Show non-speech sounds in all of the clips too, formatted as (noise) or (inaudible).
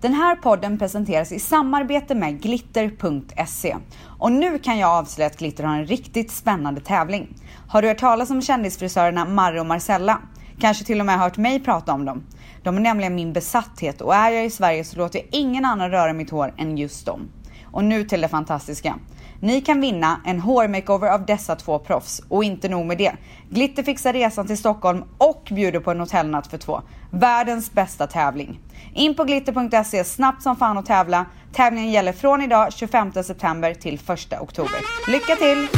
Den här podden presenteras i samarbete med glitter.se. Och nu kan jag avslöja att Glitter har en riktigt spännande tävling. Har du hört talas om kändisfrisörerna Marre och Marcella? Kanske till och med hört mig prata om dem. De är nämligen min besatthet och är jag i Sverige så låter jag ingen annan röra mitt hår än just dem. Och nu till det fantastiska. Ni kan vinna en hårmakeover av dessa två proffs och inte nog med det. Glitter fixar resan till Stockholm och bjuder på en hotellnatt för två. Världens bästa tävling. In på glitter.se snabbt som fan och tävla. Tävlingen gäller från idag 25 september till 1 oktober. Lycka till!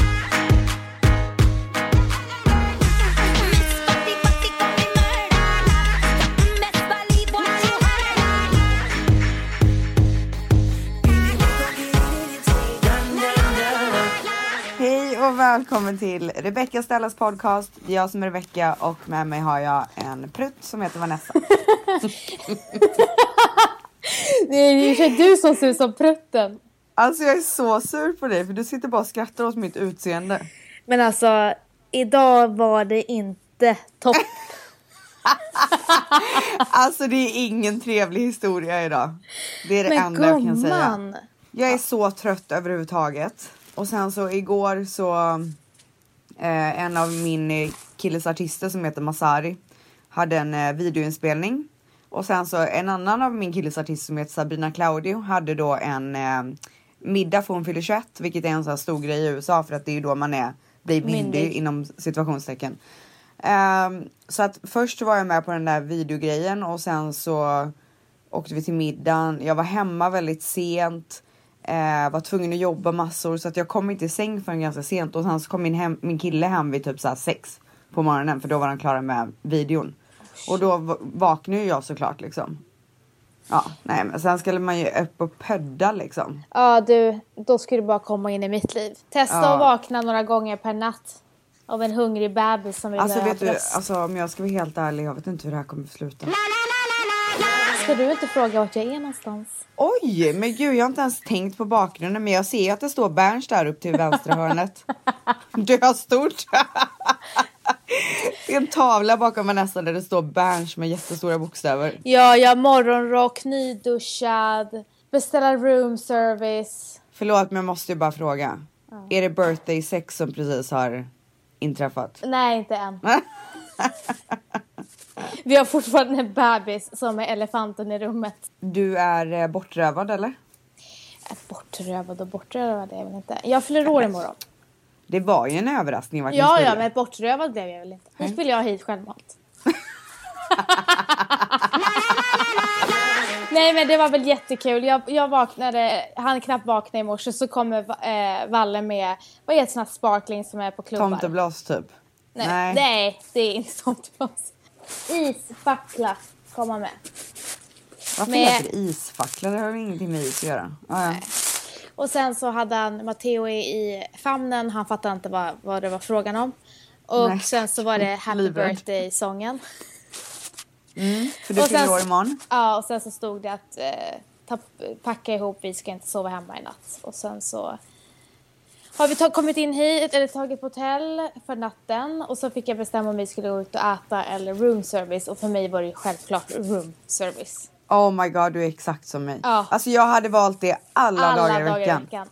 Välkommen till Rebecca Stellas podcast. Det är jag som är Rebecca och med mig har jag en prutt som heter Vanessa. (laughs) Det är ju du som ser ut som prutten. Alltså jag är så sur på dig för du sitter bara och skrattar åt mitt utseende. Men alltså, idag var det inte topp. (laughs) Alltså det är ingen trevlig historia idag. Det är det Men enda jag kan säga. gumman. Jag är så trött överhuvudtaget. Och sen så igår så eh, en av min eh, killes artister som heter Masari hade en eh, videoinspelning. Och sen så en annan av min killes artister som heter Sabrina Claudio hade då en eh, middag för hon fyller 21 vilket är en sån här stor grej i USA för att det är ju då man är blir myndig, Myndig. inom situationstecken. Ehm, så att först var jag med på den där videogrejen och sen så åkte vi till middagen. Jag var hemma väldigt sent. Eh, var tvungen att jobba massor så att jag kom inte i säng förrän ganska sent och sen så kom min, hem, min kille hem vid typ så sex på morgonen för då var han klar med videon. Och då va- vaknade ju jag såklart liksom. Ja, nej men sen skulle man ju upp och pödda liksom. Ja du, då ska du bara komma in i mitt liv. Testa Ja. att vakna några gånger per natt. Av en hungrig bebis som vill Alltså ha vet du, bröst. alltså om jag ska vara helt ärlig, jag vet inte hur det här kommer att sluta. Ska du inte fråga vart jag är någonstans? Oj, men gud jag har inte ens tänkt på bakgrunden men jag ser att det står Berns där upp till vänstra hörnet. (laughs) Du har stort. Det är en tavla bakom Vanessa där det står Berns med jättestora bokstäver. Ja, jag har morgonrock, nyduschad, beställa room service. Förlåt men jag måste ju bara fråga. Är det birthday sex som precis har inträffat? Nej, inte än. (laughs) Vi har fortfarande en bebis som är elefanten i rummet. Du är eh, bortrövad eller? Äh, Bortrövad och bortrövad är jag väl inte. Jag fyller år imorgon. Det var ju en överraskning Ja, ja, men bortrövad blev jag väl inte. Nu spelar jag hit självmant. (laughs) Nej men det var väl jättekul. Jag, jag vaknade, han knappt vaknade i morse så kommer eh, Valle med, vad heter här sparkling som är på klubbar? Tomteblås typ? Nej, nej. det är inte tomteblås. Isfackla komma med. Varför Med- heter det isfackla? Det har ju ingenting med is att göra. Ah, ja. Och sen så hade han Matteo i, famnen, han fattade inte vad, vad det var frågan om. Och Nej. sen så var det (laughs) Happy. Birthday-sången. För du fyller år imorgon. Ja, och sen så stod det att eh, ta, packa ihop, vi ska inte sova hemma i natt. Och sen så har vi kommit in hit, eller tagit på hotell för natten. Och så fick jag bestämma om vi skulle gå ut och äta eller room service. Och för mig var det självklart room service. Oh my god, du är exakt som mig. Ja. Alltså jag hade valt det alla, Alla dagar, i veckan. veckan.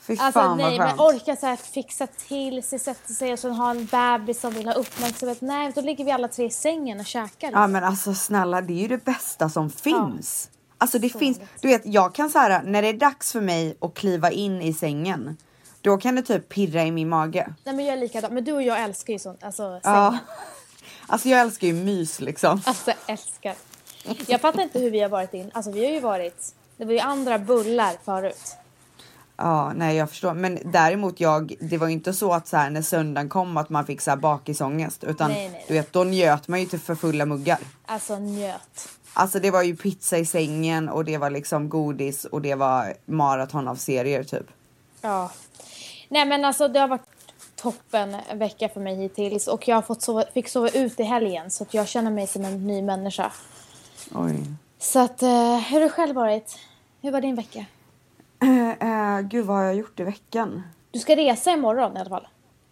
Fy Alltså fan nej, vad men skönt. orka så här fixa till sig, sätta sig och sen ha en bebis som vill ha uppmärksamhet. Nej, då ligger vi alla tre i sängen och käkar. Ja men alltså snälla, det är ju det bästa som finns. Alltså det finns, du vet jag kan så här när det är dags för mig att kliva in i sängen. Då kan det typ pirra i min mage. Nej men jag är likadan. Men du och jag älskar ju sånt. Alltså, Ja. Alltså jag älskar ju mys liksom. Alltså älskar. Jag fattar inte hur vi har varit in. Alltså vi har ju varit. Det var ju andra bullar förut. Ja, nej jag förstår. Men däremot jag, det var ju inte så att så här när söndagen kom att man fick så här bakisångest. Utan Nej, nej. du vet, då njöt man ju till för fulla muggar. Alltså njöt. Alltså det var ju pizza i sängen och det var liksom godis och det var maraton av serier typ. Ja. Nej men alltså det har varit toppen vecka för mig hittills. Och jag har fått sova, fick sova ut i helgen. Så att jag känner mig som en ny människa. Oj. Så att, eh, hur har du själv varit? Hur var din vecka? Eh, eh, gud vad har jag gjort i veckan? Du ska resa imorgon i alla fall.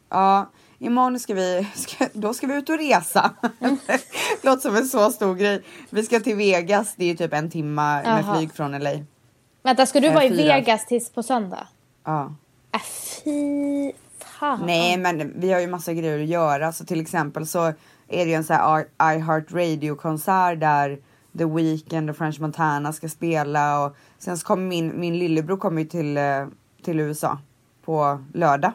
Ja, imorgon ska vi, ska, då ska vi ut och resa. (laughs) Låter som en så stor grej. Vi ska till Vegas, det är typ en timma med flyg från LA. Vänta, ska du Eh, vara i fyra. Vegas tills på söndag? Ja. Äh, fy fan. Nej, men vi har ju massa grejer att göra. Så till exempel så är det ju en sån här I- iHeart Radio-konsert där The Weeknd och French Montana ska spela. Och sen så kommer min, min lillebror kommer ju till, eh, till USA på lördag.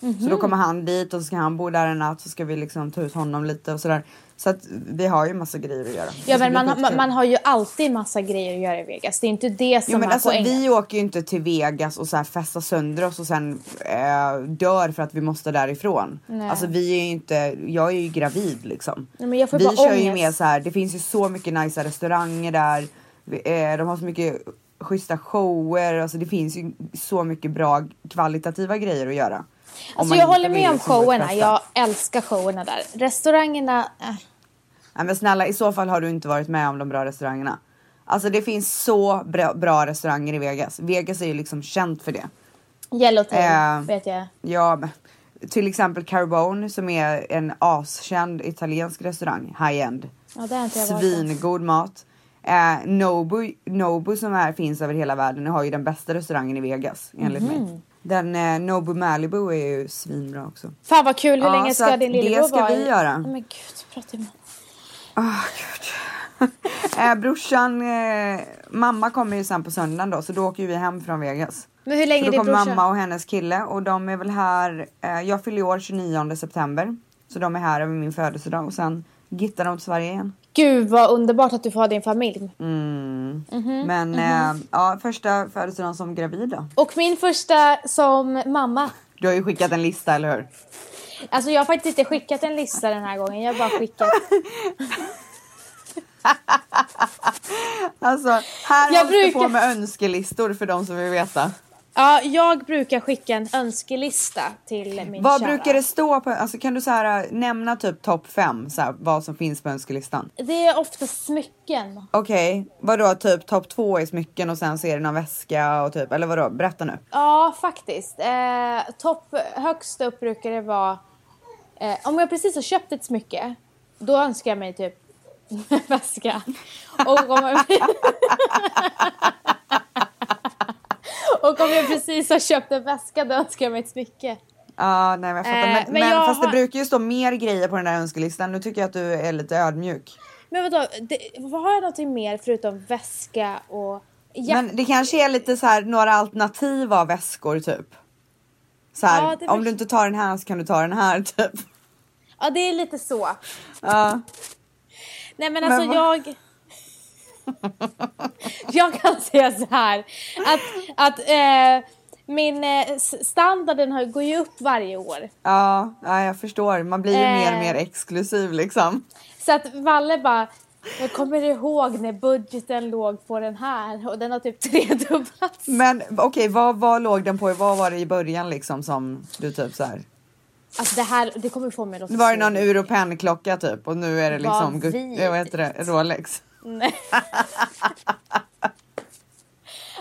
Så Mhm. då kommer han dit och så ska han bo där en natt så ska vi liksom ta ut honom lite och sådär. Så att vi har ju massa grejer att göra. Ja ska men man, man, har ju alltid massa grejer att göra i Vegas. Det är inte det som Jo men är alltså poängen. vi åker ju inte till Vegas och så här festar sönder oss och sen eh, dör för att vi måste därifrån. Nej. Alltså vi är ju inte, jag är ju gravid liksom. Nej, men jag får vi bara kör ju ångest. med så här, det finns ju så mycket nice restauranger där. Vi, eh, de har så mycket schyssta shower, alltså det finns ju så mycket bra kvalitativa grejer att göra. Alltså jag håller med om liksom showerna. Jag älskar showerna där. Restaurangerna, äh. Nej men snälla i så fall har du inte varit med om de bra restaurangerna. Alltså det finns så bra, bra restauranger i Vegas. Vegas är ju liksom känt för det. Yellowtail Eh, vet jag. Ja, men till exempel Carbone som är en askänd italiensk restaurang, high-end. Ja, det har inte jag varit på. Svingod mat. Eh, Nobu, Nobu som här finns över hela världen har ju den bästa restaurangen i Vegas enligt Mhm. mig. Den eh, Nobu Malibu är ju svinbra också. Fan vad kul, hur Ja, länge ska din det lillebror ska vara vi i- göra. Nej, men gud, prata med Gud. (laughs) eh, brorsan, eh, mamma kommer ju sen på söndagen då så då åker vi hem från Vegas. Men hur länge Så då kommer mamma och hennes kille och de är väl här, eh, jag fyller år 29 september. Så de är här över min födelsedag och sen gittar de till Sverige igen. Gud vad underbart att du får ha din familj. Mm. Mhm, Men eh, ja, första födelsedagen som gravid då. Och min första som mamma. Du har ju skickat en lista, eller hur? Alltså jag har faktiskt inte skickat en lista den här gången. Jag har bara skickat. (laughs) Alltså, här Jag hålls det brukar- på med önskelistor för de som vill veta. Ja, jag brukar skicka en önskelista till min Vad kära. brukar det stå på, alltså kan du så här, nämna typ topp fem, så här, vad som finns på önskelistan? Det är ofta smycken. Okej, vadå typ topp två är smycken och sen så är det någon väska och typ, eller vadå? Berätta nu. Ja, faktiskt. Eh, topp högst upp brukar det vara... Eh, om jag precis har köpt ett smycke, då önskar jag mig typ (laughs) väska. Och om jag... (laughs) Och om jag precis har köpt en väska, då önskar jag mig ett smycke. Ja, nej men jag fattar. Eh, men men men jag fast det har- brukar ju stå mer grejer på den där önskelistan. Nu tycker jag att du är lite ödmjuk. Men vadå, det, vad har jag någonting mer förutom väska och... Ja, Men det kanske är lite så här några alternativ av väskor typ. Så här, Ja, det om du inte tar den här så kan du ta den här (laughs) typ. Ja, det är lite så. Ja. Nej men Men alltså vad- jag... jag kan säga så här att, att eh, min eh, standarden har, går ju upp varje år. Ja, ja, jag förstår. Man blir ju Eh. mer och mer exklusiv liksom. Så att Valle bara, jag kommer ihåg när budgeten låg på den här och den har typ tredubblats. Men okej, vad, vad låg den på? Vad var det i början liksom som du typ så här? Alltså det här, det kommer få mig att Nu var det någon ur och pennklocka typ och nu är det liksom Vad heter det? Rolex. Nej.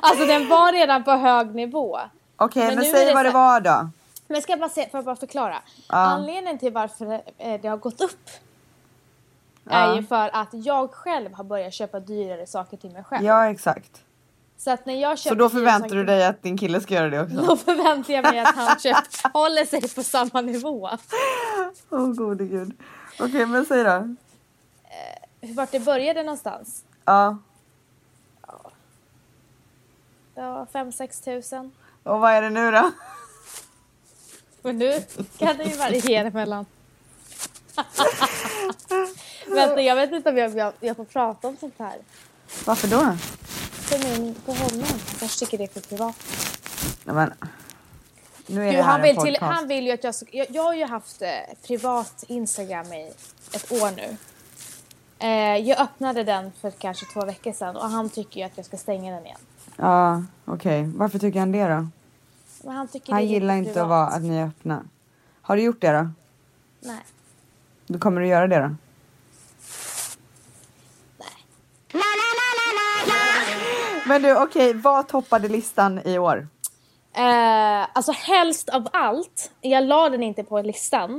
alltså den var redan på hög nivå. Okej, Men men, är säg vad det var då. Men ska jag bara se, får jag bara förklara? Anledningen till varför eh, det har gått upp är Ja. ju för att jag själv har börjat köpa dyrare saker till mig själv. Ja, exakt. Så att när jag köper Så då förväntar du dig att din kille ska göra det också? (laughs) Då förväntar jag mig att han köper, (laughs) håller sig på samma nivå. Åh oh, gode gud. Okej, men säg då. Vart det började någonstans? Ja. Ja, 5-6 tusen. Och vad är det nu då? Men nu kan det ju variera mellan. (laughs) Vänta, jag vet inte om jag, jag, jag får prata om sånt här. Varför då? För min, på honom. Jag tycker det är för privat. Nej, men. Nu är Gud, det här han, en vill podcast. till, han vill ju att jag ska, jag, jag har ju haft eh, privat Instagram i ett år nu. Eh, jag öppnade den för kanske två veckor sedan och han tycker ju att jag ska stänga den igen. Ja, okej. Varför tycker han det då? Men han tycker Han det gillar inte privat. att, vara, att ni är öppna. Har du gjort det då? Nej. Då kommer du göra det då? Men du, okej, vad toppade listan i år? Eh, alltså helst av allt, jag la den inte på listan.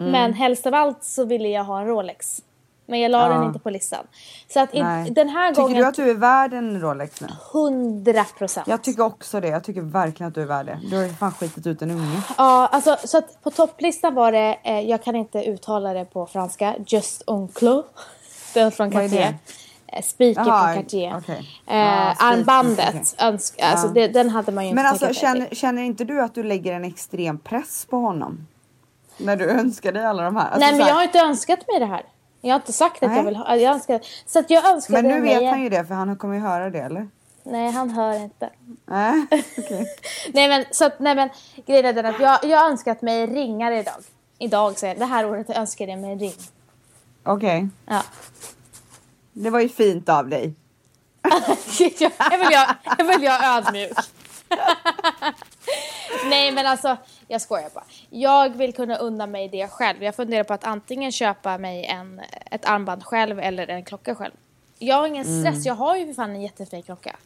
Mm. Men helst av allt så ville jag ha en Rolex. Men jag la Ja. den inte på listan. Så att i, den här Tycker gången, du att du är värd en Rolex nu? 100 procent. Jag tycker också det. Jag tycker verkligen att du är värd det. Du har ju fan skitit ut en unge. Ja, alltså så att på topplistan var det, eh, jag kan inte uttala det på franska, Just Oncle. (laughs) Den från Cartier. Jaha, från Cartier. okej. Eh, spiker, armbandet, önsk, alltså det, den hade man ju inte Men alltså känner, känner inte du att du lägger en extrem press på honom? När du (laughs) önskar dig alla de här? Alltså, Nej men här- jag har inte önskat mig det här. Jag har inte sagt att Nej. jag vill ha, jag önskar, så att jag önskade Men nu mig... vet han ju det för han kommer ju höra det eller? Nej han hör inte. Nej, (laughs) okej. Nej men så att, nej men grejen är den att jag, jag önskat mig ringar idag. Idag säger jag, det här året önskade jag mig en ring. Okej. Ja. Det var ju fint av dig. jag, (laughs) jag, vill jag, jag vill jag ödmjuk. (laughs) Nej men alltså, jag skojar bara. Jag vill kunna unna mig det själv. Jag funderar på att antingen köpa mig en, ett armband själv eller en klocka själv. Jag har ingen stress, Mm. jag har ju för fan en jättefin klocka.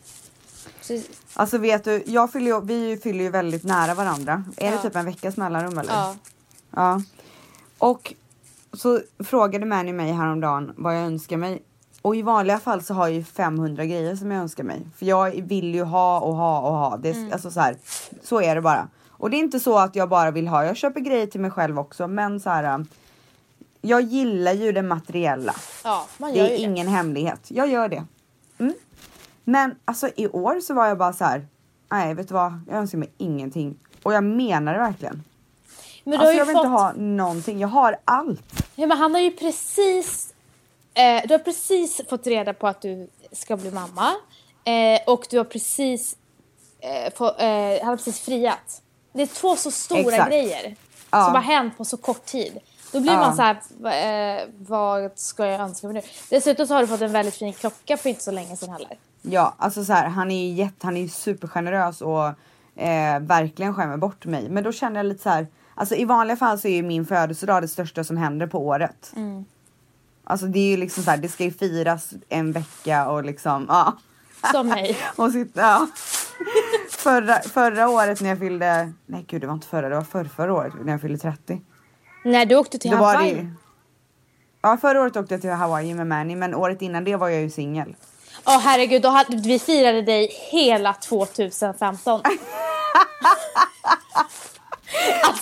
Så, Alltså vet du, jag fyller ju, vi fyller ju väldigt nära varandra. Är det Ja. typ en veckas mellanrum eller? ja. Ja. Och så frågade Manny mig häromdagen vad jag önskar mig. Och i vanliga fall så har jag ju 500 grejer som jag önskar mig. För jag vill ju ha och ha och ha. Det är, Mm. alltså så, här, så är det bara. Och det är inte så att jag bara vill ha. Jag köper grejer till mig själv också. Men så här. Jag gillar ju det materiella. ja, man Det gör är ju det. ingen hemlighet. Jag gör det. Mm. Men alltså i år så var jag bara så här. Nej vet du vad, jag önskar mig ingenting. Och jag menar det verkligen. Men Alltså jag vill fått... inte ha någonting, jag har allt. Ja, men han har ju precis... Eh, du har precis fått reda på att du ska bli mamma. Eh, och du har precis... Eh, få, eh, han har precis friat. Det är två så stora Exakt. grejer Ja. som har hänt på så kort tid. Då blir Ja. man så här, eh, vad ska jag önska mig nu? Dessutom så har du fått en väldigt fin klocka för inte så länge sedan heller. Ja, alltså så här, han är jätte, han är supergenerös och eh, verkligen skämmer bort mig. Men då känner jag lite så här, alltså i vanliga fall så är ju min födelsedag det största som händer på året. Alltså det är ju liksom så här, det ska ju firas en vecka och liksom, ja. Som mig. (laughs) Och sitta, ja. förra, förra året när jag fyllde, nej gud det var inte förra, det var förra, förra året när jag fyllde 30. När du åkte till Då var det Hawaii. ja förra året åkte jag till Hawaii med Manny men året innan det var jag ju singel. Åh herregud, då hade, vi firade dig hela 2015. (laughs)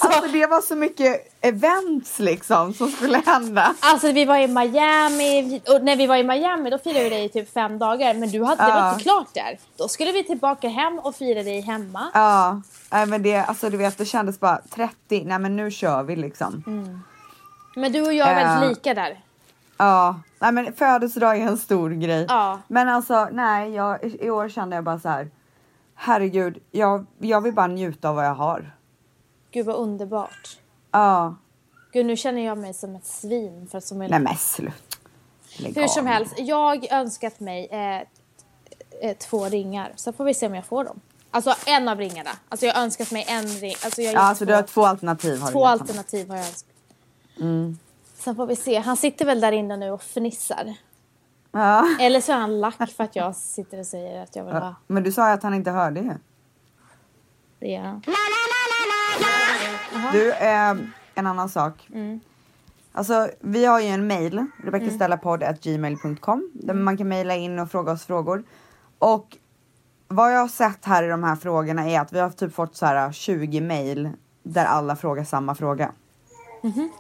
Alltså det var så mycket events liksom som skulle hända. Alltså vi var i Miami och när vi var i Miami då firade vi dig i typ fem dagar men du hade, det var Ja. inte klart där. Då skulle vi tillbaka hem och fira dig hemma. Ja, nej, men det, alltså du vet det kändes bara 30, nej men nu kör vi liksom. Men du och jag är Ja. väldigt lika där. Ja, nej men födelsedag är en stor grej. Ja. Men alltså nej, jag, i år kände jag bara så här. Herregud, jag, jag vill bara njuta av vad jag har. Gud vad underbart. Ja, Gud nu känner jag mig som ett svin för att som är... nej men sluta. Hur som helst, jag önskat mig eh, eh, två ringar. Så får vi se om jag får dem. Alltså en av ringarna. Alltså jag har önskat mig en ring. Alltså jag Ja, alltså två, du har två alternativ. Har du två honom. alternativ har jag önskat. Mm. Sen får vi se. Han sitter väl där inne nu och fnissar. Ja. Eller så är han lack för att jag sitter och säger att jag vill ha. Men du sa ju att han inte hörde ju. Det gör han. Du, eh, en annan sak. Mm. Alltså, vi har ju en mail, rebeckastellapodd.gmail.com där Mm. man kan mejla in och fråga oss frågor. Och vad jag har sett här i de här frågorna är att vi har typ fått så här 20 mejl där alla frågar samma fråga. Mhm.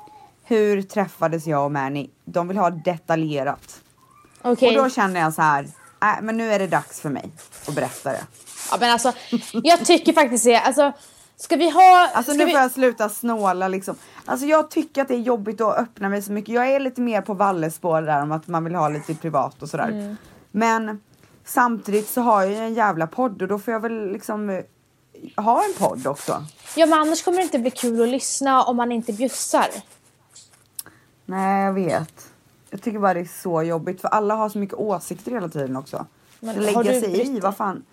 Hur träffades jag och Manny? De vill ha detaljerat. Okej. Och då känner jag så här, äh, men nu är det dags för mig att berätta det. Ja men alltså, jag tycker faktiskt det. Alltså, ska vi ha... Alltså nu vi... får jag sluta snåla liksom. Alltså jag tycker att det är jobbigt att öppna mig så mycket. Jag är lite mer på Vallespår där om att man vill ha lite privat och sådär. Mm. Men samtidigt så har jag ju en jävla podd och då får jag väl liksom ha en podd också. Ja men annars kommer det inte bli kul att lyssna om man inte bjussar. Nej jag vet. Jag tycker bara det är så jobbigt för alla har så mycket åsikter hela tiden också. Men lägga sig i, vad fan.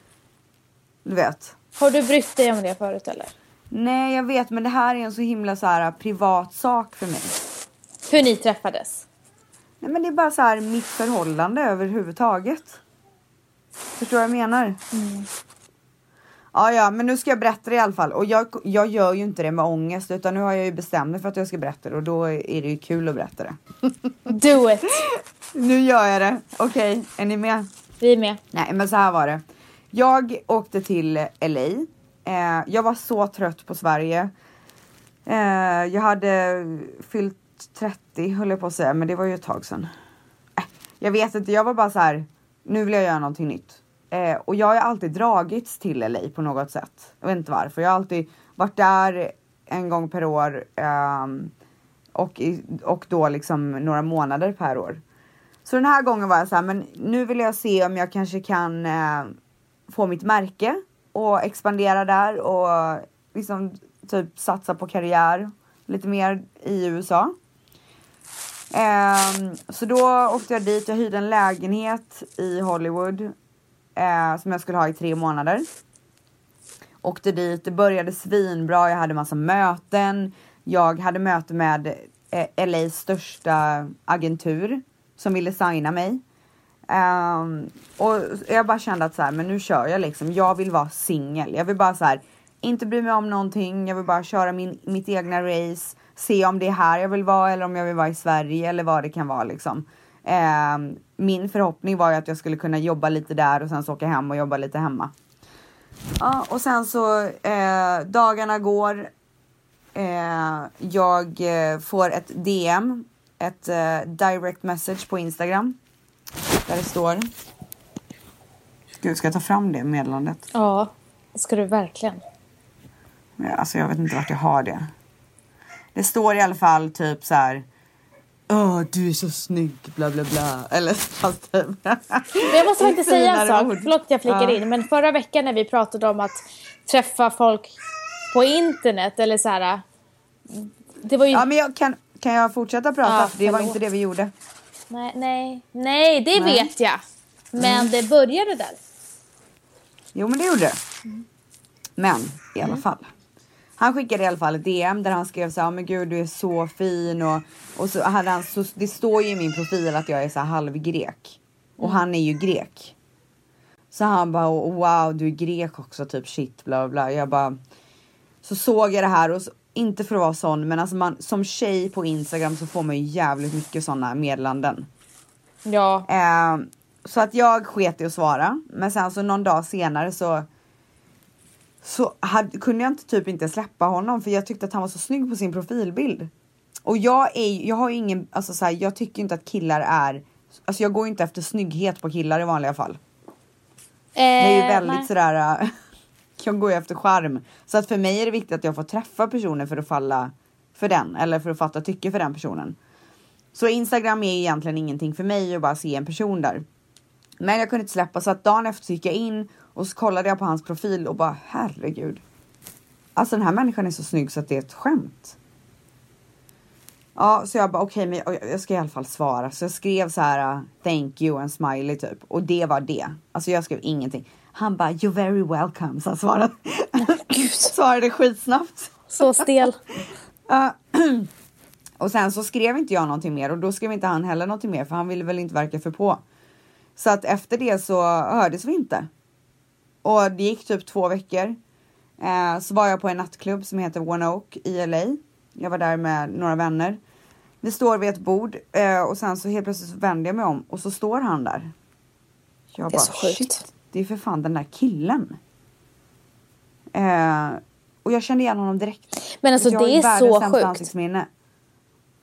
Du vet. Har du brytt dig om det förut eller? Nej jag vet men det här är en så himla så här privat sak för mig. Hur ni träffades? Nej men det är bara så här mitt förhållande överhuvudtaget. Förstår vad jag menar? Ja, ja, men nu ska jag berätta det i alla fall. Och jag, jag gör ju inte det med ångest utan nu har jag ju bestämt mig för att jag ska berätta det och då är det ju kul att berätta det. Do it! (laughs) nu gör jag det. Okej, okay, är ni med? Vi är med. Nej, men så här var det. Jag åkte till LA. Eh, jag var så trött på Sverige. Eh, jag hade fyllt 30 höll jag på att säga, men det var ju ett tag sedan. Eh, jag vet inte, jag var bara så här. Nu vill jag göra någonting nytt. Eh, och jag har alltid dragits till LA på något sätt. Jag vet inte varför. Jag har alltid varit där en gång per år ehm, och, i, och då liksom några månader per år. Så den här gången var jag så här, men nu vill jag se om jag kanske kan eh, få mitt märke och expandera där och liksom typ satsa på karriär lite mer i USA. Um, ehm, så då åkte jag dit, jag hyrde en lägenhet i Hollywood eh, som jag skulle ha i tre månader. Åkte dit, det började svinbra, jag hade massa möten. Jag hade möte med eh, LAs största agentur som ville signa mig. Um, och jag bara kände att så här, men nu kör jag liksom. Jag vill vara singel. Jag vill bara så här, inte bry mig om någonting. Jag vill bara köra min, mitt egna race. Se om det är här jag vill vara eller om jag vill vara i Sverige eller vad det kan vara liksom. Um, min förhoppning var ju att jag skulle kunna jobba lite där och sen så åka hem och jobba lite hemma. Ja, och sen så eh, dagarna går. Eh, jag eh, får ett DM, ett eh, direct message på Instagram. Där det står. Gud, ska jag ta fram det meddelandet? Ja, ska du verkligen. Ja, alltså jag vet inte vart jag har det. Det står i alla fall typ så här Åh, du är så snygg, bla bla bla. Eller (laughs) fast typ. Jag måste faktiskt säga en sak, förlåt att jag flikar ja. in. Men förra veckan när vi pratade om att träffa folk på internet eller så här. Det var ju... Ja, men jag kan, kan jag fortsätta prata? Ja, det var inte det vi gjorde. Nej, nej, nej det nej. vet jag. Men mm. det började där. Jo, men det gjorde det. Mm. Men i alla mm. fall. Han skickade i alla fall ett DM där han skrev så här, men gud du är så fin och, och så hade han, så, det står ju i min profil att jag är så här halvgrek. Och mm. han är ju grek. Så han bara, wow du är grek också, typ shit bla bla. Jag bara, så såg jag det här och så, inte för att vara sån, men alltså man, som tjej på Instagram så får man ju jävligt mycket sådana meddelanden. Ja. Eh, så att jag sket i att svara, men sen så någon dag senare så så hade, kunde jag inte, typ inte släppa honom för jag tyckte att han var så snygg på sin profilbild. Och jag är jag har ingen, alltså så här, jag tycker inte att killar är, alltså jag går inte efter snygghet på killar i vanliga fall. Eh, det är ju väldigt nej. sådär, (laughs) jag går ju efter charm. Så att för mig är det viktigt att jag får träffa personen för att falla för den eller för att fatta tycke för den personen. Så Instagram är egentligen ingenting för mig att bara se en person där. Men jag kunde inte släppa så att dagen efter gick jag in och så kollade jag på hans profil och bara herregud. Alltså den här människan är så snygg så att det är ett skämt. Ja, så jag bara okej, okay, men jag ska i alla fall svara. Så jag skrev så här thank you en smiley typ och det var det. Alltså jag skrev ingenting. Han bara you're very welcome så han svarade. (laughs) svarade skitsnabbt. Så stel. (clears throat) och sen så skrev inte jag någonting mer och då skrev inte han heller någonting mer för han ville väl inte verka för på. Så att efter det så hördes vi inte. Och det gick typ två veckor. Eh, så var jag på en nattklubb som heter One Oak i LA. Jag var där med några vänner. Vi står vid ett bord eh, och sen så helt plötsligt så vänder jag mig om och så står han där. Jag det är bara, så sjukt. Shit, det är för fan den där killen. Eh, och jag kände igen honom direkt. Men alltså det är så sjukt.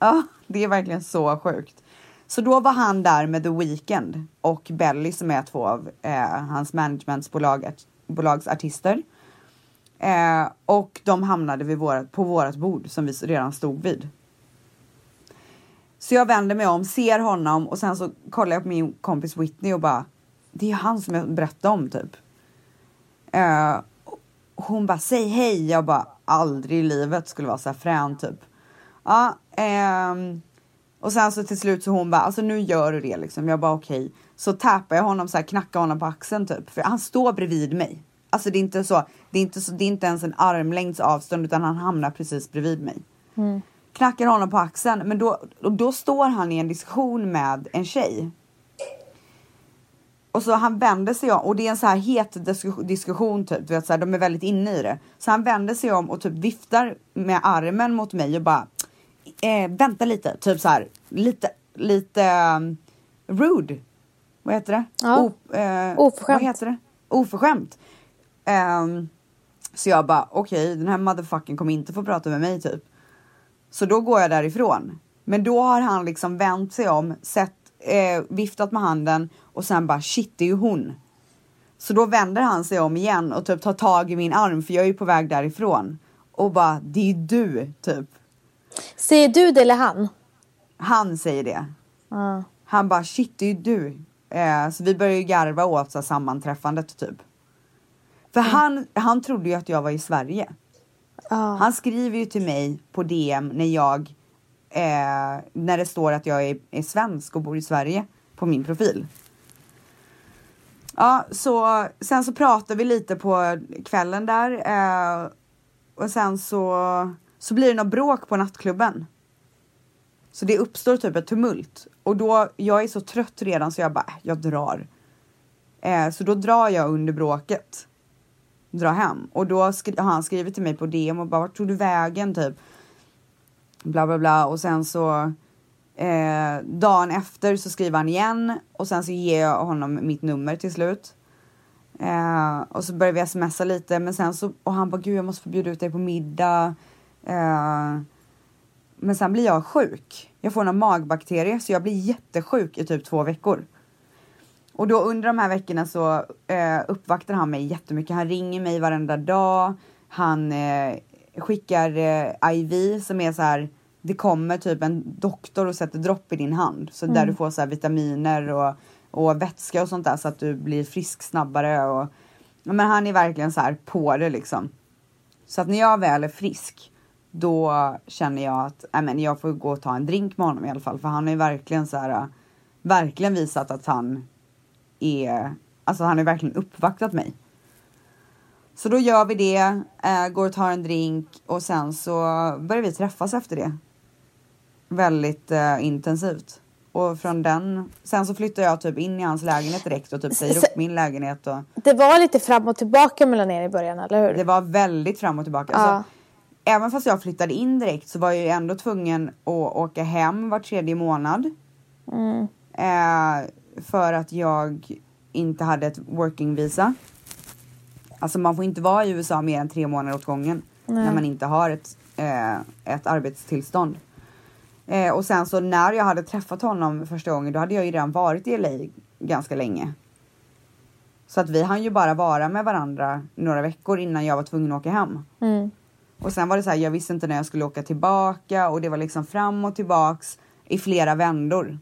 Ja, det är verkligen så sjukt. Så då var han där med The Weeknd och Belly som är två av eh, hans managementbolags artister. Eh, och de hamnade vid vårat, på vårat bord som vi redan stod vid. Så jag vänder mig om, ser honom och sen så kollar jag på min kompis Whitney och bara Det är han som jag berättade om typ. Eh, hon bara säg hej. Jag bara aldrig i livet skulle vara så här frän typ. Ja, ehm, och sen så till slut så hon bara, alltså nu gör du det liksom. Jag bara okej. Okay. Så tappar jag honom så här, knackar honom på axeln typ. För han står bredvid mig. Alltså det är inte så, det är inte så, det är inte ens en armlängds avstånd utan han hamnar precis bredvid mig. Mm. Knackar honom på axeln, men då, då står han i en diskussion med en tjej. och så han vänder sig om och det är en så här het disku- diskussion typ, du vet, så här, de är väldigt inne i det. Så han vänder sig om och typ viftar med armen mot mig och bara eh, vänta lite, typ så här lite, lite um, rude. Vad heter det? Ja. O, eh, Oförskämt. Vad heter det? Oförskämt. Ehm, så jag bara okej, den här motherfucking kommer inte få prata med mig typ. Så då går jag därifrån. Men då har han liksom vänt sig om, sett, eh, viftat med handen och sen bara shit det är ju hon. Så då vänder han sig om igen och typ tar tag i min arm för jag är ju på väg därifrån. Och bara det är ju du typ. Säger du det eller han? Han säger det. Ja. Han bara shit det är ju du. Eh, så vi började ju garva åt så här, sammanträffandet typ. För han, han trodde ju att jag var i Sverige. Ja. Han skriver ju till mig på DM när jag eh, när det står att jag är, är svensk och bor i Sverige på min profil. Ja, så sen så pratade vi lite på kvällen där eh, och sen så, så blir det något bråk på nattklubben. Så det uppstår typ ett tumult och då, jag är så trött redan så jag bara, äh, jag drar. Eh, så då drar jag under bråket. Drar hem och då skri- har han skrivit till mig på DM och bara, vart tog du vägen typ? Bla bla bla och sen så eh, dagen efter så skriver han igen och sen så ger jag honom mitt nummer till slut. Eh, och så börjar vi smsa lite men sen så, och han bara gud jag måste få bjuda ut dig på middag. Eh, men sen blir jag sjuk. Jag får någon magbakterie så jag blir jättesjuk i typ två veckor. Och då under de här veckorna så eh, uppvaktar han mig jättemycket. Han ringer mig varenda dag. Han eh, skickar eh, IV som är så här. Det kommer typ en doktor och sätter dropp i din hand. Så där du får så här vitaminer och, och vätska och sånt där så att du blir frisk snabbare. Och, men han är verkligen så här på det liksom. Så att när jag väl är frisk då känner jag att äh, men jag får gå och ta en drink med honom i alla fall. För han är verkligen så här, verkligen visat att han är, alltså han har verkligen uppvaktat mig. Så då gör vi det, äh, går och tar en drink och sen så börjar vi träffas efter det. Väldigt äh, intensivt. Och från den, sen så flyttar jag typ in i hans lägenhet direkt och typ säger upp min lägenhet och Det var lite fram och tillbaka mellan er i början, eller hur? det var väldigt fram och tillbaka. Ja. Alltså, även fast jag flyttade in direkt så var jag ju ändå tvungen att åka hem var tredje månad. Mm. Eh, för att jag inte hade ett working visa. Alltså man får inte vara i USA mer än tre månader åt gången. När man inte har ett, eh, ett arbetstillstånd. Eh, och sen så när jag hade träffat honom första gången då hade jag ju redan varit i LA ganska länge. Så att vi hann ju bara vara med varandra några veckor innan jag var tvungen att åka hem. Mm. Och sen var det så här, jag visste inte när jag skulle åka tillbaka och det var liksom fram och tillbaks i flera vändor.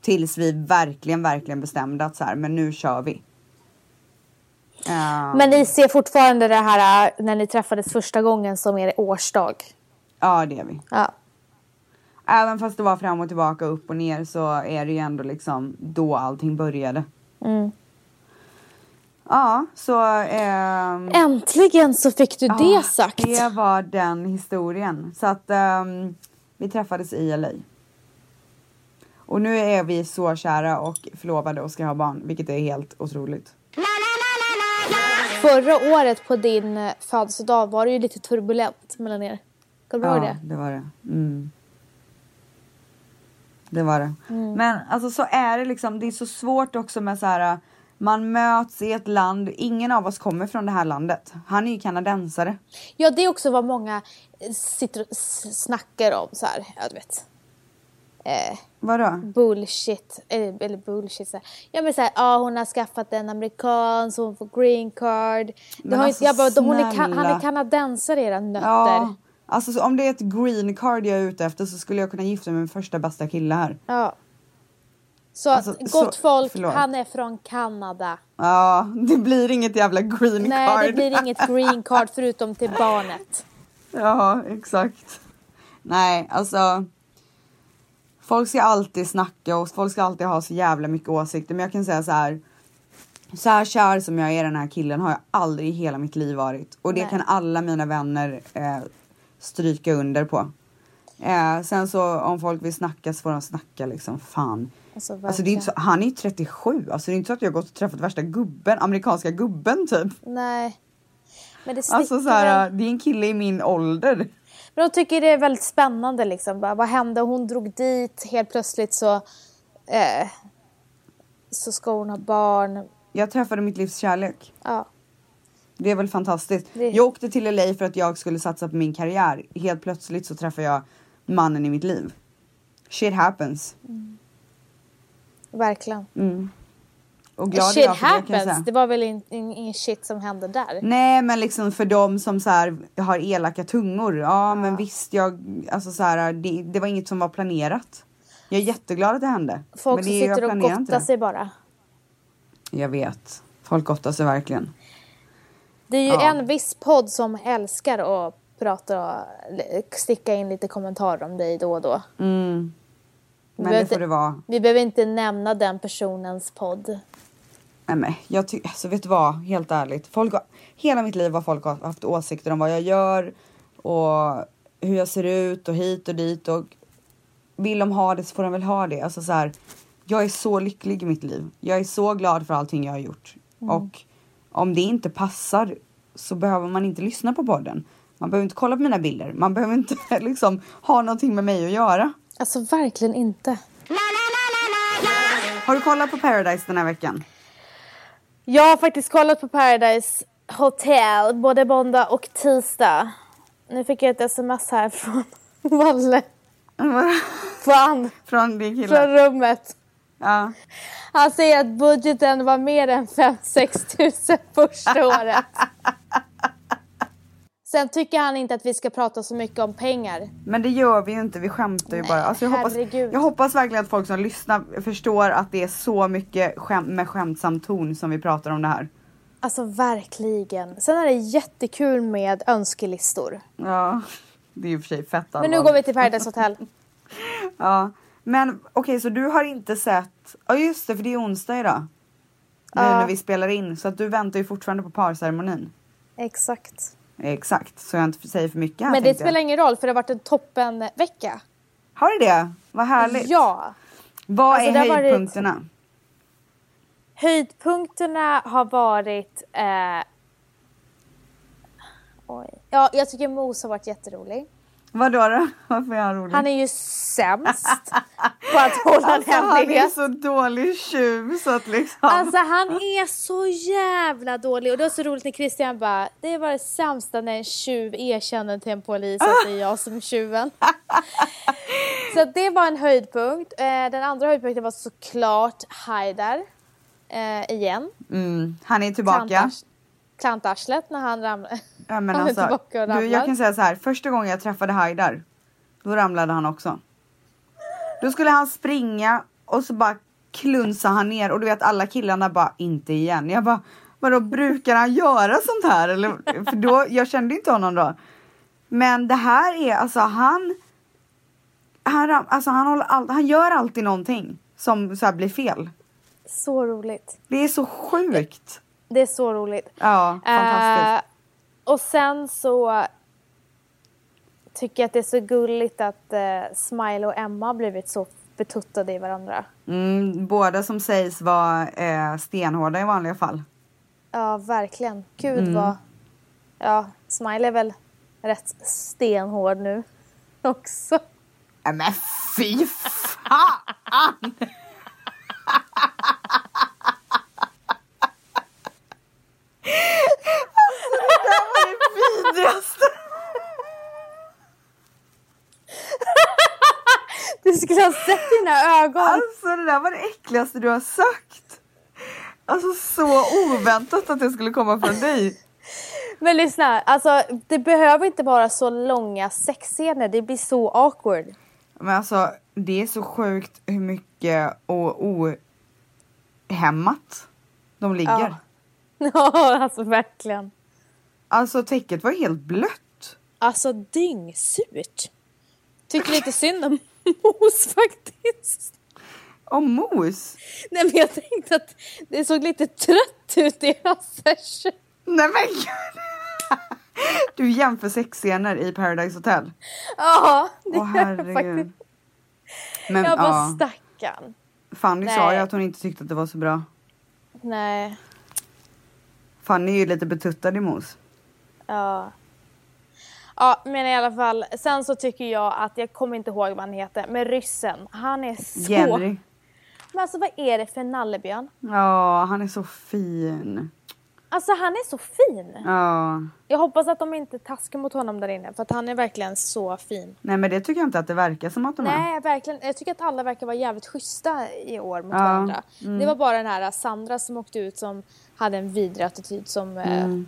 Tills vi verkligen, verkligen bestämde att så här, men nu kör vi. Eh, Men ni ser fortfarande det här äh, när ni träffades första gången som er årsdag? Ja, det är vi. Ja. Även fast det var fram och tillbaka, upp och ner så är det ju ändå liksom då allting började. Mm. Ja, så... ehm, Äntligen så fick du ja, det sagt. Det var den historien. Så att ehm, vi träffades i LA. Och nu är vi så kära och förlovade och ska ha barn, vilket är helt otroligt. Förra året på din födelsedag var det ju lite turbulent mellan er. Kommer du ihåg Ja, det? det var det. Mm. Det var det. Mm. Men alltså så är det liksom, det är så svårt också med så här. Man möts i ett land, ingen av oss kommer från det här landet. Han är ju kanadensare. Ja, det är också vad många eh, sitter och snackar om så här, ja du vet. Eh, Vadå? bullshit, eller, eller bullshit så här. Ja men så här, ja hon har skaffat en amerikan så hon får green card. Det har alltså, inte, jag bara, hon är, han är kanadensare era nötter. Ja, alltså så om det är ett green card jag är ute efter så skulle jag kunna gifta mig med första bästa kille här. Ja. Så Alltså, att, så- gott folk, förlåt. han är från Kanada. Ja, det blir inget jävla green Nej, card. det blir inget green card förutom till barnet. (laughs) Ja, exakt. Nej, alltså. Folk ska alltid snacka och folk ska alltid ha så jävla mycket åsikter. Men jag kan säga så här. Så här kär som jag är den här killen har jag aldrig i hela mitt liv varit. Och det Nej. kan alla mina vänner eh, stryka under på. Eh, sen så om folk vill snacka så får de snacka liksom. Fan. Alltså, Alltså det är inte så, han är ju 37, alltså det är inte så att jag gått och träffat värsta gubben, amerikanska gubben typ. Nej. Men det Alltså så här, det är en kille i min ålder. Men de tycker det är väldigt spännande liksom. Bara, vad hände? Hon drog dit helt plötsligt så... Eh, så ska hon ha barn. Jag träffade mitt livs kärlek. Ja. Det är väl fantastiskt. Det- Jag åkte till LA för att jag skulle satsa på min karriär. Helt plötsligt så träffade jag mannen i mitt liv. Shit happens. Verkligen. Och glad Shit happens. Det var väl in- in- ingen shit som hände där? Nej men liksom för dem som så här har elaka tungor. Ja, men visst jag, alltså så här, det, det var inget som var planerat. Jag är jätteglad att det hände. Folk som sitter och gottar sig bara. Jag vet. Folk gottar sig verkligen. Det är ju Ja. en viss podd som älskar att prata och sticka in lite kommentarer om dig då och då. Men behöver det får det vara. Vi behöver inte nämna den personens podd. Nej men jag tycker, alltså vet du vad, helt ärligt. Folk har, hela mitt liv har folk haft åsikter om vad jag gör och hur jag ser ut och hit och dit och vill de ha det så får de väl ha det. Alltså så här, jag är så lycklig i mitt liv. Jag är så glad för allting jag har gjort. Och om det inte passar så behöver man inte lyssna på podden. Man behöver inte kolla på mina bilder. Man behöver inte (laughs) liksom ha någonting med mig att göra. Alltså verkligen inte. Har du kollat på Paradise den här veckan? Jag har faktiskt kollat på Paradise Hotel både måndag och tisdag. Nu fick jag ett sms här från (laughs) Valle. Från, Från din kille? från rummet. Ja. Han säger att budgeten var mer än 5-6 tusen första året. (laughs) Sen tycker han inte att vi ska prata så mycket om pengar. Men det gör vi ju inte, vi skämtar ju bara. Alltså jag, hoppas, jag hoppas verkligen att folk som lyssnar förstår att det är så mycket skäm, med skämtsam ton som vi pratar om det här. Alltså verkligen. Sen är det jättekul med önskelistor. Ja, det är ju för sig fett Men nu går vi till Paradise Hotel. (laughs) Ja, men okej så du har inte sett, ja just det för det är onsdag idag. Nu Ja. när vi spelar in så att du väntar ju fortfarande på parceremonin. Exakt. Exakt, så jag inte säger för mycket här Men det tänkte jag. spelar ingen roll för det har varit en toppenvecka. Har det det? Vad härligt. Ja. Vad Alltså, är har varit- höjdpunkterna? Höjdpunkterna har varit... Eh... Oj. Ja, jag tycker Mos har varit jätterolig. Vadå då? Varför är han rolig? Han är ju sämst på att (laughs) hålla alltså, en han är hemlighet. så dålig tjuv så att liksom. Alltså han är så jävla dålig och det var så roligt när Christian bara Det var det sämsta när en tjuv erkänner till en polis att det är jag som är tjuven. (laughs) så det var en höjdpunkt. Eh, Den andra höjdpunkten var såklart Haidar. Eh, igen. Mm, han är tillbaka. Klantars- Klantarslet när han ramlade. Ja, men (laughs) alltså, tillbaka och du, jag kan säga så här. Första gången jag träffade Haidar, då ramlade han också. Då skulle han springa och så bara klunsade han ner och du vet alla killarna bara inte igen. Jag bara vadå brukar han göra sånt här eller? För då, jag kände inte honom då. Men det här är alltså han. Han, alltså, han, håller all, han gör alltid någonting som så blir fel. Så roligt. Det är så sjukt. Det är så roligt. Ja, fantastiskt. Eh, och sen så tycker jag att det är så gulligt att eh, Smile och Emma har blivit så betuttade i varandra. Mm, båda som sägs vara eh, stenhårda i vanliga fall. Ja, verkligen. Gud Mm. vad... Ja, Smile är väl rätt stenhård nu (laughs) också. Nej men fy fan! (laughs) alltså det där var det vidrigaste. Du skulle ha sett dina ögon. Alltså det där var det äckligaste du har sagt. Alltså så oväntat att det skulle komma från dig. Men lyssna, alltså det behöver inte vara så långa sexscener. Det blir så awkward. Men alltså det är så sjukt hur mycket och ohämmat de ligger. Ja. (laughs) Ja, alltså verkligen. Alltså täcket var helt blött. Alltså dyngsurt. Tycker lite synd om (laughs) Mos faktiskt. Och mos. Nej men jag tänkte att det såg lite trött ut i hans. Nej men gud. Du jämför sexscener i Paradise Hotel. Ja, det Åh gör jag faktiskt. Men Jag bara ja. stackarn. Fanny Nej. sa ju att hon inte tyckte att det var så bra. Nej, Fanny är ju lite betuttad i mos. Ja. Ja, men i alla fall. Sen så tycker jag att, jag kommer inte ihåg vad han heter, men ryssen. Han är så... Jenny. Men alltså vad är det för nallebjörn? Ja, han är så fin. Alltså han är så fin. Ja. Jag hoppas att de inte taskar mot honom där inne för att han är verkligen så fin. Nej men det tycker jag inte att det verkar som att de är. Nej, verkligen. Jag tycker att alla verkar vara jävligt schyssta i år mot Ja, mm. varandra. Det var bara den här Sandra som åkte ut som hade en vidrig attityd som Mm. eh,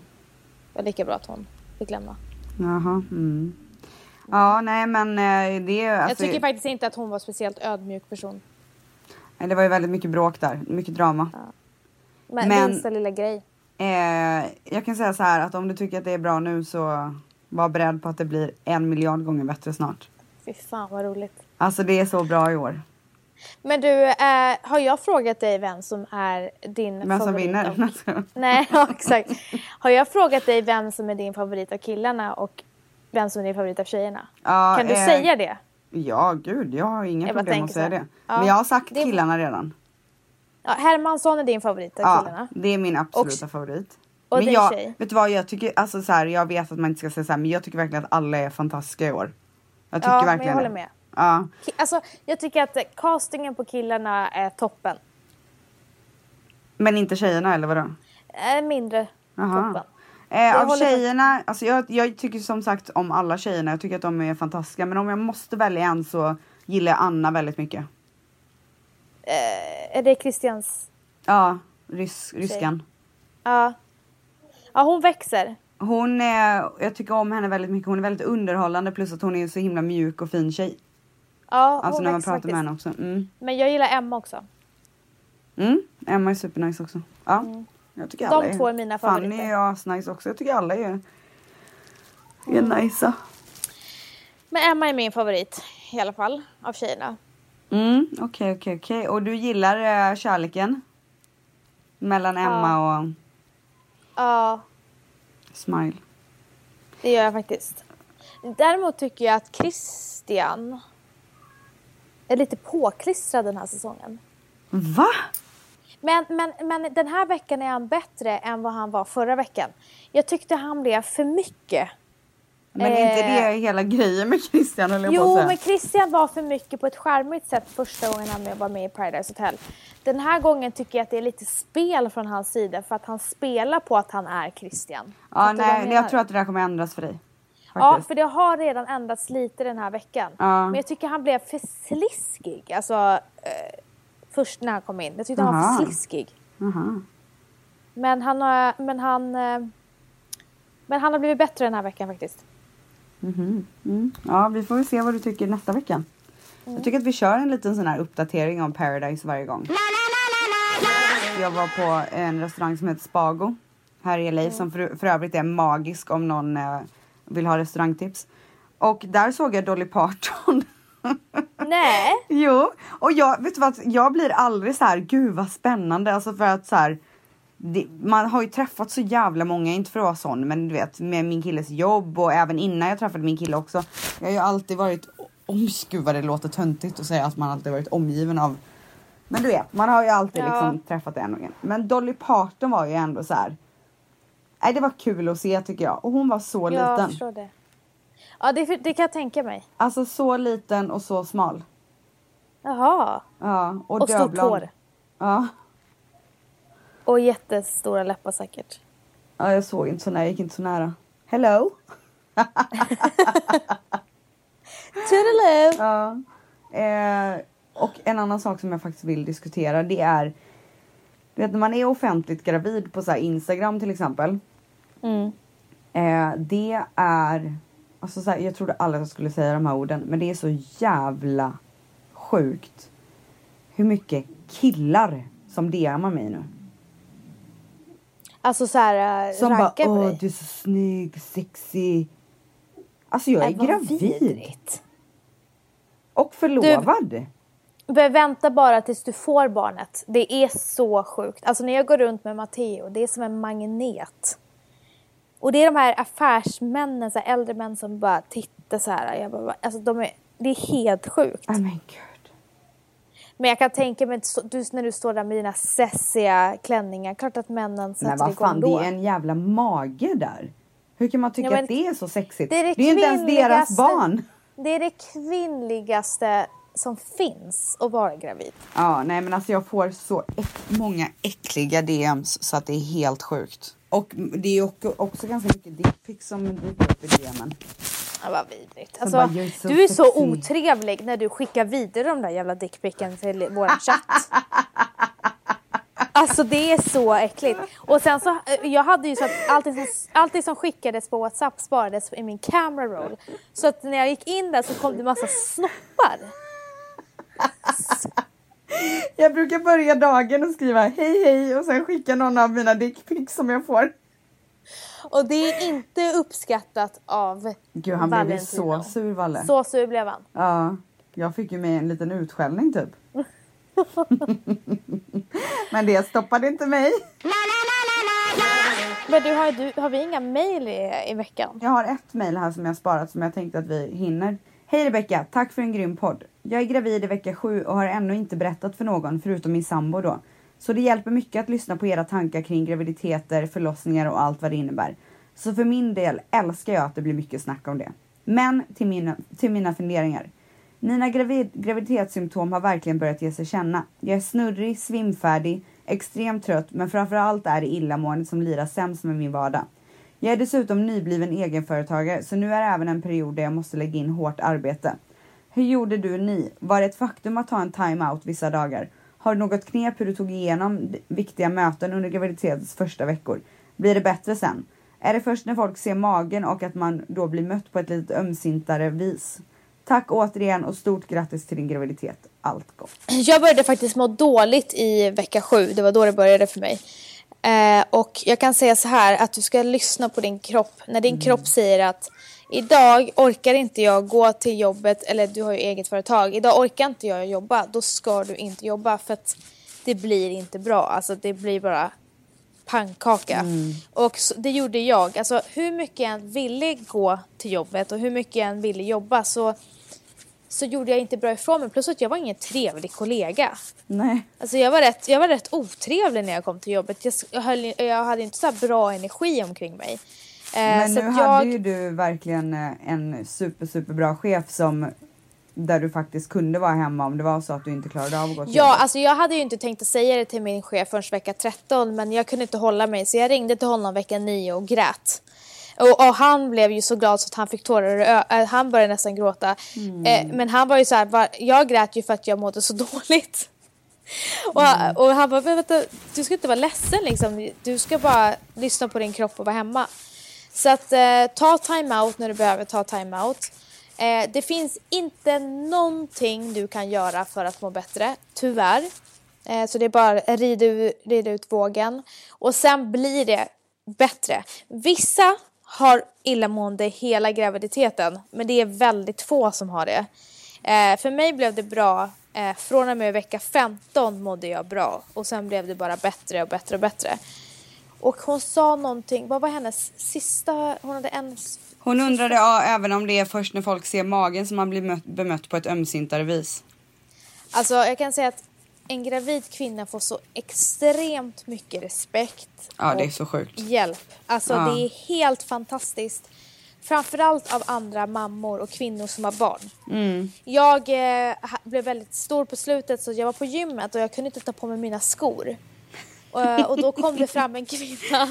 var lika bra att hon fick lämna. Jaha. Mm. Ja, nej men eh, det är alltså, jag tycker faktiskt inte att hon var speciellt ödmjuk person. nej, Det var ju väldigt mycket bråk där, mycket drama. Men, Men- minsta lilla grej. Eh, jag kan säga så här att om du tycker att det är bra nu så var beredd på att det blir en miljard gånger bättre snart. Fy fan vad roligt. Alltså det är så bra i år. Men du, eh, har jag frågat dig vem som är din Vem som favorit? vinner. Av... (laughs) Nej, (laughs) ja, exakt. Har jag frågat dig vem som är din favorit av killarna och vem som är din favorit av tjejerna? Ja, kan du eh, säga det? Ja, gud, jag har inga Jag problem att säga det. Ja, Men jag har sagt det- killarna redan. Ja, Hermansson är din favorit av Ja, killarna. det är min absoluta Och- favorit. och men jag, tjej? vet du vad, jag tycker, alltså så här, jag vet att man inte ska säga så här, men jag tycker verkligen att alla är fantastiska i år. Jag tycker Ja, men verkligen jag håller med. Ja, Alltså, jag tycker att castingen på killarna är toppen. men inte tjejerna eller vadå? Är mindre Jaha. toppen. Eh, av tjejerna, alltså jag, jag tycker som sagt om alla tjejerna, jag tycker att de är fantastiska. Men om jag måste välja en så gillar jag Anna väldigt mycket. Eh, är det Christians? Ja, rys, ryskan. Ja. Ja, hon växer. Hon är, jag tycker om henne väldigt mycket, hon är väldigt underhållande plus att hon är så himla mjuk och fin tjej. Ja, Alltså hon när man pratar faktiskt. med henne också. Mm. Men jag gillar Emma också. Mm. Emma är supernice också. Ja, jag tycker De alla är, två är mina Fanny favoriter. är asnice också. Jag tycker alla är, är nice. Men Emma är min favorit i alla fall av tjejerna. Mm, okej, okej, okej. Och du gillar eh, kärleken? Mellan Emma och Ja, Smile? det gör jag faktiskt. Däremot tycker jag att Christian är lite påklistrad den här säsongen. Va? Men, men, men den här veckan är han bättre än vad han var förra veckan. Jag tyckte han blev för mycket. Men är inte Eh. det hela grejen med Christian att Jo, men Christian var för mycket på ett charmigt sätt första gången han var med i Paradise Hotel. Den här gången tycker jag att det är lite spel från hans sida för att han spelar på att han är Christian. Ja, nej, jag tror att det där kommer ändras för dig. Ja, Faktiskt. för det har redan ändrats lite den här veckan. Ja. Men jag tycker han blev för sliskig. Alltså, eh, först när han kom in. Jag tyckte han var Aha. för sliskig. Aha. Men han har, men han, eh, men han har blivit bättre den här veckan faktiskt. Mhm. Mm. Ja, vi får väl se vad du tycker nästa vecka. Mm. Jag tycker att vi kör en liten sån här uppdatering om Paradise varje gång. Jag var på en restaurang som heter Spago här i LA som för, för övrigt är magisk om någon eh, vill ha restaurangtips. Och där såg jag Dolly Parton. Nej! (laughs) Jo, och jag, vet du vad, jag blir aldrig så här, gud vad spännande, alltså för att så här, det, man har ju träffat så jävla många, inte för att vara sån, men du vet med min killes jobb och även innan jag träffade min kille också. Jag har ju alltid varit, om gud vad det låter töntigt att säga att man alltid varit omgiven av, men du vet, man har ju alltid Ja. liksom träffat en och en. Men Dolly Parton var ju ändå så här. Nej, det var kul att se tycker jag. Och hon var så Jag liten. förstår det. Ja, det, det kan jag tänka mig. Alltså så liten och så smal. Jaha. Ja, och, Och stort hår. Ja. Och jättestora läppar säkert. Ja, jag såg inte så nära, jag gick inte så nära. Hello! (laughs) Toodaloo! Ja. Eh, och en annan sak som jag faktiskt vill diskutera det är du vet när man är offentligt gravid på så Instagram till exempel. Mm. Eh, det är, alltså så här, jag trodde aldrig att jag skulle säga de här orden men det är så jävla sjukt hur mycket killar som DMar mig nu. Alltså såhär, äh, Som bara åh dig. du är så snygg, sexy. Alltså jag är vad gravid vidrigt. och förlovad. Men vänta bara tills du får barnet. Det är så sjukt. Alltså när jag går runt med Matteo, det är som en magnet. Och det är de här affärsmännen, så här äldre män som bara tittar så här. Jag bara, alltså de är, det är helt sjukt. Nej men gud. Men jag kan tänka mig, du, när du står där med dina sessiga klänningar, klart att männen sätter Men vad igång fan, då. det är en jävla mage där. Hur kan man tycka Ja, men att det är så sexigt? det är det ju inte ens deras barn. Det är det kvinnligaste som finns att vara gravid. Ja, nej men alltså jag får så äck- många äckliga DMs så att det är helt sjukt. Och det är också, också ganska mycket dickpics som dyker upp i DMen. Ja, vad vidrigt. Så Alltså, bara, "Jag är så du är så sexig." otrevlig när du skickar vidare de där jävla dickpicken till vår chatt. Alltså det är så äckligt. Och sen så, eh, jag hade ju så att allting som, allting som skickades på WhatsApp sparades i min camera roll. Så att när jag gick in där så kom det massa snoppar. (laughs) Jag brukar börja dagen och skriva hej hej och sen skicka någon av mina dickpics som jag får. Och det är inte uppskattat av Gud han blev så sur Valle. Så sur blev han. Ja, jag fick ju med en liten utskällning typ. (laughs) Men det stoppade inte mig. Men du, har, du, har vi inga mail i, i veckan? Jag har ett mejl här som jag sparat som jag tänkte att vi hinner. Hej Rebecka, tack för en grym podd. Jag är gravid i vecka sju och har ännu inte berättat för någon förutom min sambo då. Så det hjälper mycket att lyssna på era tankar kring graviditeter, förlossningar och allt vad det innebär. Så för min del älskar jag att det blir mycket snack om det. Men till mina, till mina funderingar. Mina gravid, graviditetssymptom har verkligen börjat ge sig känna. Jag är snurrig, svimfärdig, extremt trött men framförallt är det illamåendet som lirar sämst med min vardag. Jag är dessutom nybliven egenföretagare så nu är även en period där jag måste lägga in hårt arbete. Hur gjorde du ni? Var det ett faktum att ta en time-out vissa dagar? Har du något knep hur du tog igenom viktiga möten under graviditetens första veckor? Blir det bättre sen? Är det först när folk ser magen och att man då blir mött på ett lite ömsintare vis? Tack återigen och stort grattis till din graviditet. Allt gott. Jag började faktiskt må dåligt i vecka sju. Det var då det började för mig. Eh, och jag kan säga så här att du ska lyssna på din kropp. När din kropp säger att idag orkar inte jag gå till jobbet eller du har ju eget företag. Idag orkar inte jag jobba. Då ska du inte jobba för att det blir inte bra. Alltså det blir bara pannkaka. Och så, det gjorde jag. Alltså hur mycket jag än ville gå till jobbet och hur mycket jag än ville jobba så så gjorde jag inte bra ifrån mig. Plus att jag var ingen trevlig kollega. Nej. Alltså jag var rätt, jag var rätt otrevlig när jag kom till jobbet. Jag, jag, höll, jag hade inte så bra energi omkring mig. Eh, Men nu hade jag, ju du verkligen eh, en super, super bra chef som där du faktiskt kunde vara hemma om det var så att du inte klarade av att gå till Ja, jobbet. alltså jag hade ju inte tänkt att säga det till min chef förrän vecka 13 men jag kunde inte hålla mig så jag ringde till honom vecka 9 och grät. Och, och han blev ju så glad så att han fick tårar äh, Han började nästan gråta. Mm. Eh, men han var ju så här, var, jag grät ju för att jag mådde så (laughs) dåligt. Och, Mm. och han bara, "Men vänta, du ska inte vara ledsen liksom. Du ska bara lyssna på din kropp och vara hemma. Så att eh, ta time-out när du behöver ta time-out. Eh, det finns inte någonting du kan göra för att må bättre, tyvärr. Eh, så det är bara rida, rida ut vågen. Och sen blir det bättre. Vissa har illamående hela graviditeten, men det är väldigt få som har det. Eh, för mig blev det bra. Eh, från och med vecka 15 mådde jag bra och sen blev det bara bättre och bättre och bättre. Och hon sa någonting, vad var hennes sista, hon hade en Hon undrade ja, även om det är först när folk ser magen som man blir mött, bemött på ett ömsintare vis. Alltså jag kan säga att en gravid kvinna får så extremt mycket respekt Ja, det är så sjukt. hjälp. Alltså Ja. det är helt fantastiskt. Framförallt av andra mammor och kvinnor som har barn. Mm. Jag eh, blev väldigt stor på slutet så jag var på gymmet och jag kunde inte ta på mig mina skor. Och, och då kom det fram en kvinna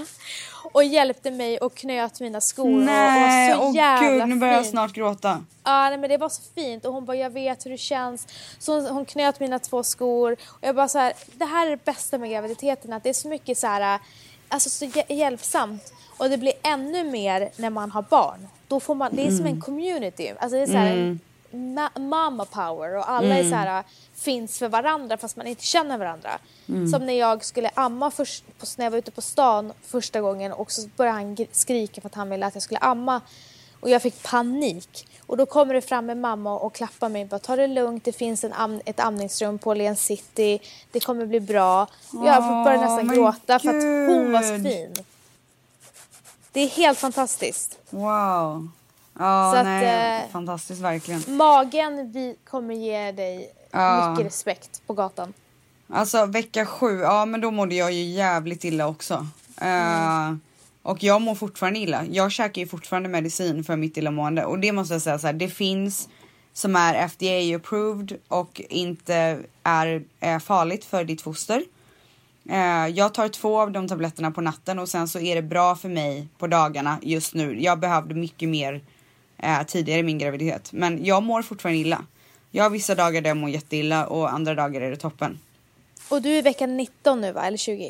och hjälpte mig och knöt mina skor Nej, och, var så jävla gud, nu börjar jag fin. snart gråta. Ja, nej, men det var så fint och hon bara jag vet hur det känns. Så hon, hon knöt mina två skor och jag bara så här, det här är det bästa med graviditeten att det är så mycket så här, alltså så hjä- hjälpsamt och det blir ännu mer när man har barn. Då får man, det är som en community, alltså det är så här en ma- mama power och alla är så här finns för varandra fast man inte känner varandra. Som när jag skulle amma först, på, när jag var ute på stan första gången och så började han skrika för att han ville att jag skulle amma. Och jag fick panik. Och då kommer det fram en mamma och klappar mig. Bara, Ta det lugnt, det finns en am- ett amningsrum på Åhléns City. Det kommer bli bra. Och jag började nästan gråta för att hon var så fin. Det är helt fantastiskt. Wow. Ja, Så att, nej, eh, fantastiskt verkligen. Magen vi kommer ge dig Ja. mycket respekt på gatan. Alltså vecka sju, ja men då mådde jag ju jävligt illa också. Eh, och jag mår fortfarande illa. Jag käkar ju fortfarande medicin för mitt illamående och det måste jag säga så här, det finns som är FDA approved och inte är, är farligt för ditt foster. Eh, jag tar två av de tabletterna på natten och sen så är det bra för mig på dagarna just nu. Jag behövde mycket mer eh, tidigare i min graviditet, men jag mår fortfarande illa. Jag har vissa dagar där jag mår jätteilla och andra dagar är det toppen. Och du är vecka 19 nu va? Eller 20?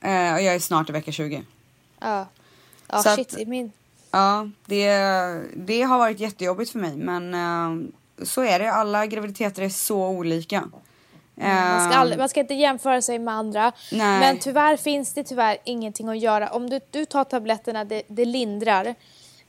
Eh, och jag är snart i vecka 20. Ja. Ja Så shit, att- min... Ja, det, det har varit jättejobbigt för mig men eh, så är det. Alla graviditeter är så olika. Man ska, aldrig, man ska inte jämföra sig med andra. Nej. Men tyvärr finns det tyvärr ingenting att göra. Om du, du tar tabletterna, det, det lindrar.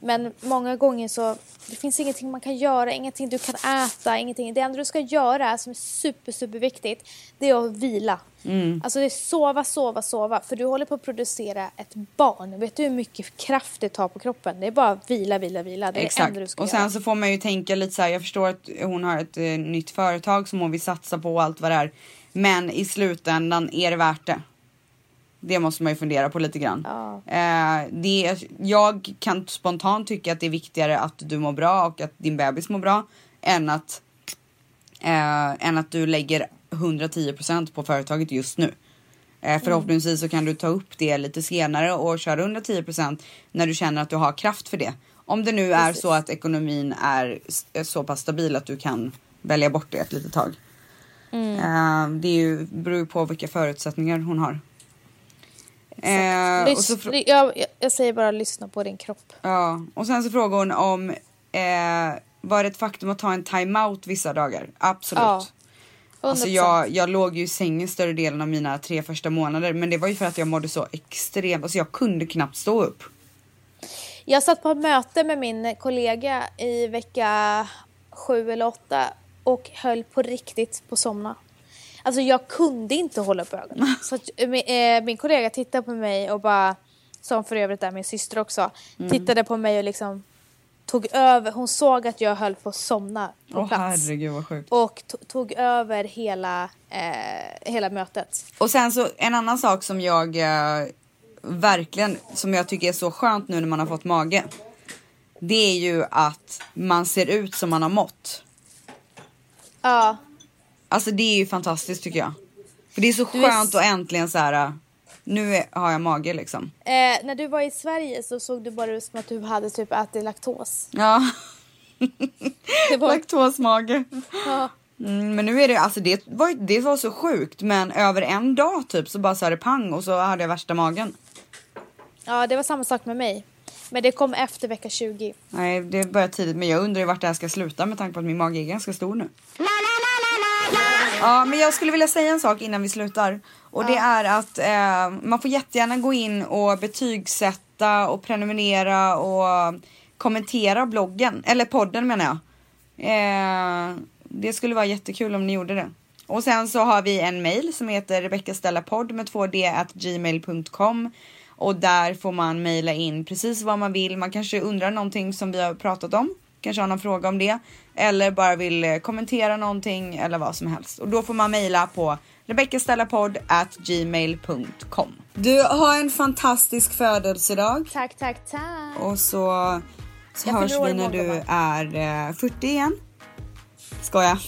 Men många gånger så det finns ingenting man kan göra, ingenting du kan äta, ingenting. Det enda du ska göra som är super, super viktigt, det är att vila. Mm. Alltså det är sova, sova, sova. För du håller på att producera ett barn. Vet du hur mycket kraft det tar på kroppen? Det är bara vila, vila, vila. Det är det Exakt. enda du ska Och sen göra. så får man ju tänka lite så här. Jag förstår att hon har ett eh, nytt företag som hon vill satsa på och allt vad det är. Men i slutändan är det värt det. Det måste man ju fundera på lite grann. Ja. Eh, det, är- jag kan spontant tycka att det är viktigare att du mår bra och att din bebis mår bra än att, eh, än att du lägger 110% på företaget just nu. Eh, förhoppningsvis så kan du ta upp det lite senare och köra 110% när du känner att du har kraft för det. Om det nu är Precis. så att ekonomin är är så pass stabil att du kan välja bort det ett litet tag. Eh, det är ju, beror ju på vilka förutsättningar hon har. Eh, och så Lys- fr- jag, jag, jag säger bara lyssna på din kropp. Ja, och sen så frågar hon om eh, var det ett faktum att ta en timeout vissa dagar? Absolut. Ja, 100%. Alltså jag, jag låg ju i sängen större delen av mina tre första månader men det var ju för att jag mådde så extremt, alltså jag kunde knappt stå upp. Jag satt på ett möte med min kollega i vecka sju eller åtta och höll på riktigt på att somna. Alltså jag kunde inte hålla upp ögonen. (laughs) Så att, eh, min, eh, min kollega tittade på mig och bara, som för övrigt är min syster också, Mm. tittade på mig och liksom tog över. Hon såg att jag höll på att somna på Åh plats. herregud vad sjukt. Och to- tog över hela, eh, hela mötet. Och sen så en annan sak som jag eh, verkligen, som jag tycker är så skönt nu när man har fått mage. Det är ju att man ser ut som man har mått. Ja, Alltså det är ju fantastiskt tycker jag. För det är så Du är skönt s- att äntligen så här. nu är, har jag mage liksom. eh, när du var i Sverige så såg du bara ut som att du hade typ ätit laktos. Ja. (laughs) Det var, Laktosmage. ja. Mm, men nu är det, alltså det var, det var så sjukt men över en dag typ så bara sa det pang och så hade jag värsta magen. Ja, det var samma sak med mig. Men det kom efter vecka 20. Nej det började tidigt men jag undrar ju vart det här ska sluta med tanke på att min mage är ganska stor nu. Ja men jag skulle vilja säga en sak innan vi slutar. Och det är att eh, man får jättegärna gå in och betygsätta och prenumerera och kommentera bloggen, eller podden menar jag. Eh, det skulle vara jättekul om ni gjorde det. Och sen så har vi en mail som heter rebeckastellapodd med 2d at gmail.com och där får man mejla in precis vad man vill. Man kanske undrar någonting som vi har pratat om, kanske har någon fråga om det eller bara vill eh, kommentera någonting eller vad som helst. Och då får man mejla på rebeckastellapodd at gmail.com. Du har en fantastisk födelsedag Tack, tack, tack. och så, så Jag hörs vi när du är eh, 40 igen. Skoja.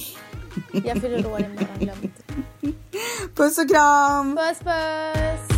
Jag fyller år imorgon, glöm inte. (laughs) Puss och kram! Puss, puss!